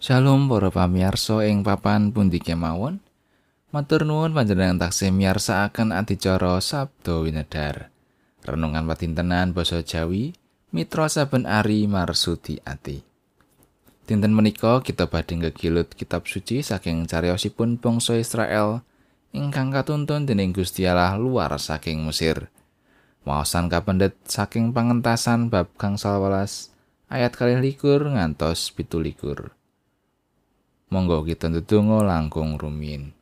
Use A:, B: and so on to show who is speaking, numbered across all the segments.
A: Shalom para pamirsa ing papan pundi kemawon. Matur nuwun panjenengan taksih miyarsakaken adicara Sabda Winedhar. Renungan patintenan basa Jawi, mitra saben ari marsudi ati. Dinten menika kita badhe ngegilut kitab suci saking cariyosipun bangsa Israel ingkang katuntun dening Gusti Allah luar saking Mesir. Waosan kapendet saking pangentasan bab gangsal welas ayat kalih likur ngantos pitu likur. Monggo kita ndedonga langkung rumiyin.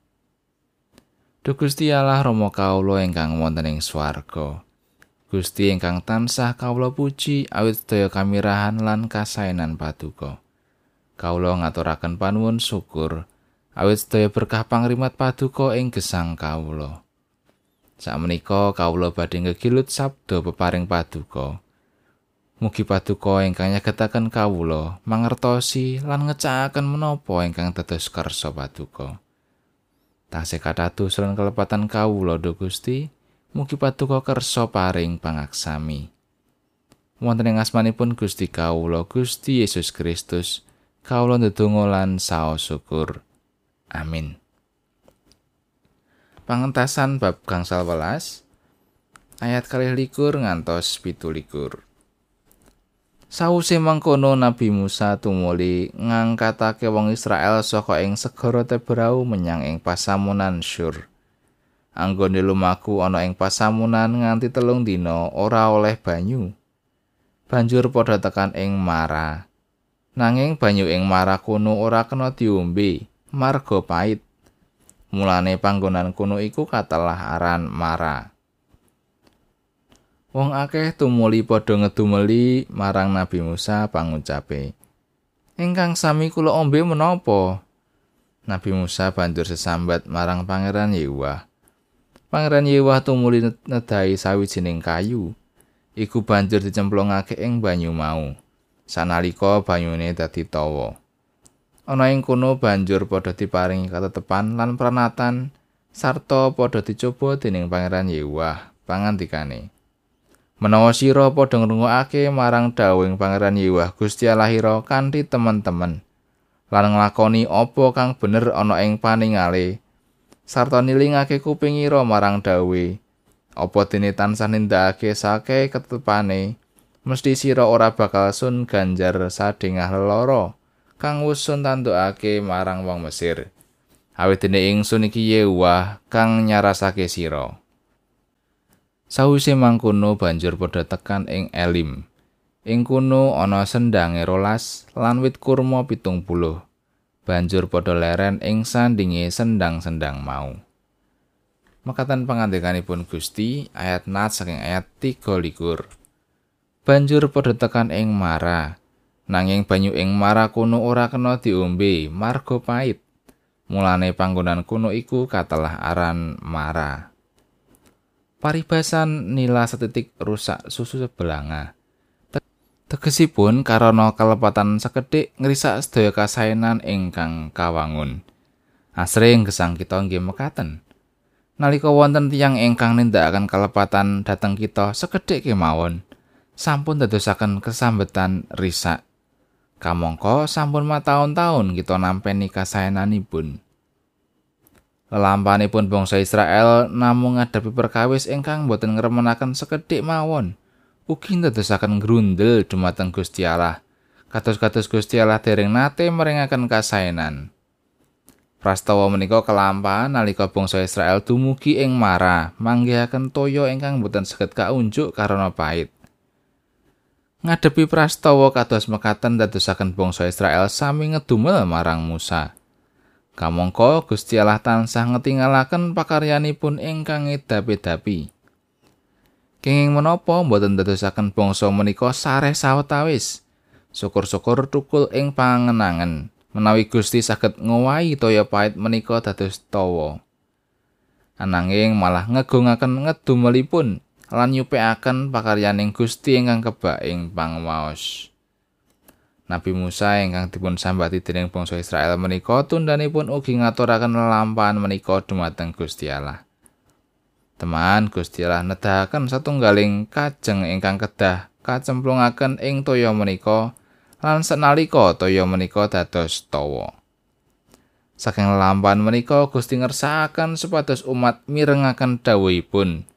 A: Duh Gusti Allah Rama kawula ingkang wonten ing swarga. Gusti ingkang tansah kawula puji awit sedaya kamirahan lan kasainan paduka. Kawula ngaturaken panuwun syukur awit sedaya berkah pangrimat paduka ing gesang kawula. Sakmenika kawula badhe ngegilut sabda peparing paduka. Mugi paduka ingkang nyegetaken kawula mangertosi lan ngecakaken menapa ingkang dados kersa paduka. Tasih katatus lan kelepatan kawula do Gusti, mugi paduka kersa paring pangaksami. Wonten ing asmanipun Gusti kawula Gusti Yesus Kristus, kawula ndedonga lan saos syukur. Amin. Pangentasan bab gangsal welas ayat kalih likur ngantos pitu likur. Sawuse mangkono Nabi Musa tumuli ngangkatake wong Israel saka ing segara Tebrau menyang ing pasamunan Syur. Anggone lumaku ana ing pasamunan nganti telung dina ora oleh banyu. Banjur padha tekan ing Mara. Nanging banyu ing Mara kuno ora kena diombe, marga pait. Mulane panggonan kuno iku katelah aran Mara. Wong akeh tumuli padha ngedumeli marang Nabi Musa pangucape. Ingkang sami kula ombe menapa? Nabi Musa banjur sesambat marang Pangeran Yewah. Pangeran Yewah tumuli nedai sawijining kayu. Iku banjur dicemplungake ing banyu mau. Sanalika banyune dadi tawa. Ana ing kono banjur padha diparingi katetepan lan pranatan sarta padha dicoba dening Pangeran Yewah pangandikane. Menawa sira padha ngrungokake marang dawuhing Pangeran Yewah Gusti Allahira kanthi temen-temen lan nglakoni apa kang bener ana ing paningale sarta nilingake kupingira marang dawuhe. Apa dene tansah nindakake sake ketepane mesti sira ora bakal sun ganjar sadengah leloro kang wis sun tandukake marang wong Mesir. Awit dene ingsun iki Yewah kang nyarasake sira Sawise mangkono banjur padha tekan ing Elim. Ing kono ana sendange rolas lan wit kurma pitung puluh. Banjur padha leren ing sandinge sendang-sendang mau. Makatan pangandikanipun Gusti ayat nat saking ayat 3 likur. Banjur padha tekan ing Mara. Nanging banyu ing Mara kuno ora kena diombe, marga pait. Mulane panggonan kuno iku katelah aran Mara. Paribasan nila setitik rusak susu sebelanga. Tegesipun karana kelepatan sekedhik ngrisak sedaya kasainan ingkang kawangun. Asring gesang kita nggih mekaten. Nalika wonten tiyang ingkang nindakaken kelepatan dhateng kita sekedhik kemawon, sampun dadosaken kesambetan risak. Kamangka sampun mataun-taun kita nampi kasainanipun. Lelampanipun bangsa Israel namung ngadepi perkawis ingkang boten ngremenaken sekedhik mawon. Ugi ndadosaken grundel dumateng Gusti Allah. Kados-kados Gusti Allah dereng nate meringaken kasainan. Prastawa menika kelampahan nalika bangsa Israel dumugi ing Mara, manggihaken toya ingkang boten saged kaunjuk karena pait. Ngadepi prastawa kados mekaten dadosaken bangsa Israel sami ngedumel marang Musa. Kamangka Gusti Allah tansah ngetingalaken pakaryanipun ingkang edapi-dapi. Kenging menapa mboten dadosaken bangsa menika sareh sawetawis. Syukur-syukur tukul ing pangenangan menawi Gusti saged ngowahi toya pait menika dados tawa. Ananging malah ngegungaken ngedumelipun lan nyupekaken pakaryaning Gusti ingkang kebak ing pangwaos. Nabi Musa ingkang dipun sambati dening bangsa Israel menika tundhanipun ugi ngaturaken lelampahan menika dumateng Gusti Allah. Teman Gusti Allah nedahaken satunggaling kajeng ingkang kedah kacemplungaken ing toya menika lan senalika toya menika dados tawa. Saking lampahan menika Gusti ngersakaken supados umat mirengaken dawuhipun.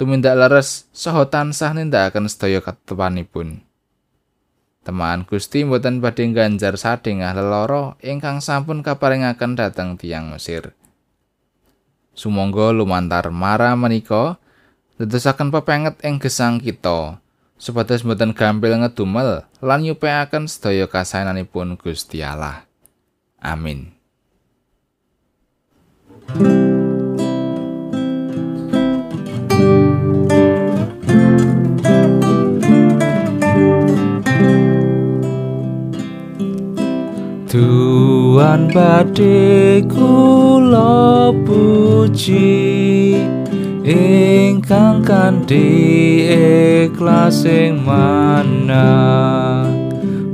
A: Tumindak leres saha tansah nindakaken sedaya katepanipun. Temaan Gusti mboten badhe ganjar sadengah lelara ingkang sampun kaparingaken dhateng tiang Mesir. Sumangga lumantar mara menika dadosaken pepenget ing gesang kita supados mboten gampil ngedumel lan nyupeaken sedaya kasaenanipun Gusti Allah. Amin.
B: Tuhan badhe kula puji. Ingkang kanthi ikhlas ing mana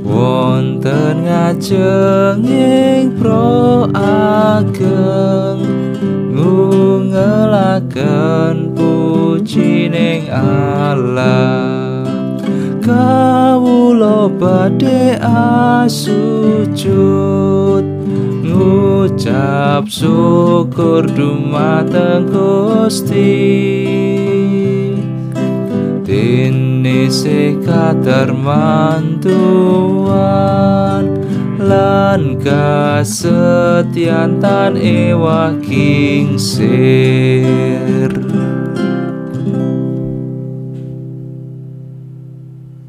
B: wonten ngajeng ing pro ageng ngelaken puji ning Allah. Kawula badhe asujud ngucap syukur dumateng Gusti. Dene sekadarmantuan lan kasetian tan ewah kingsir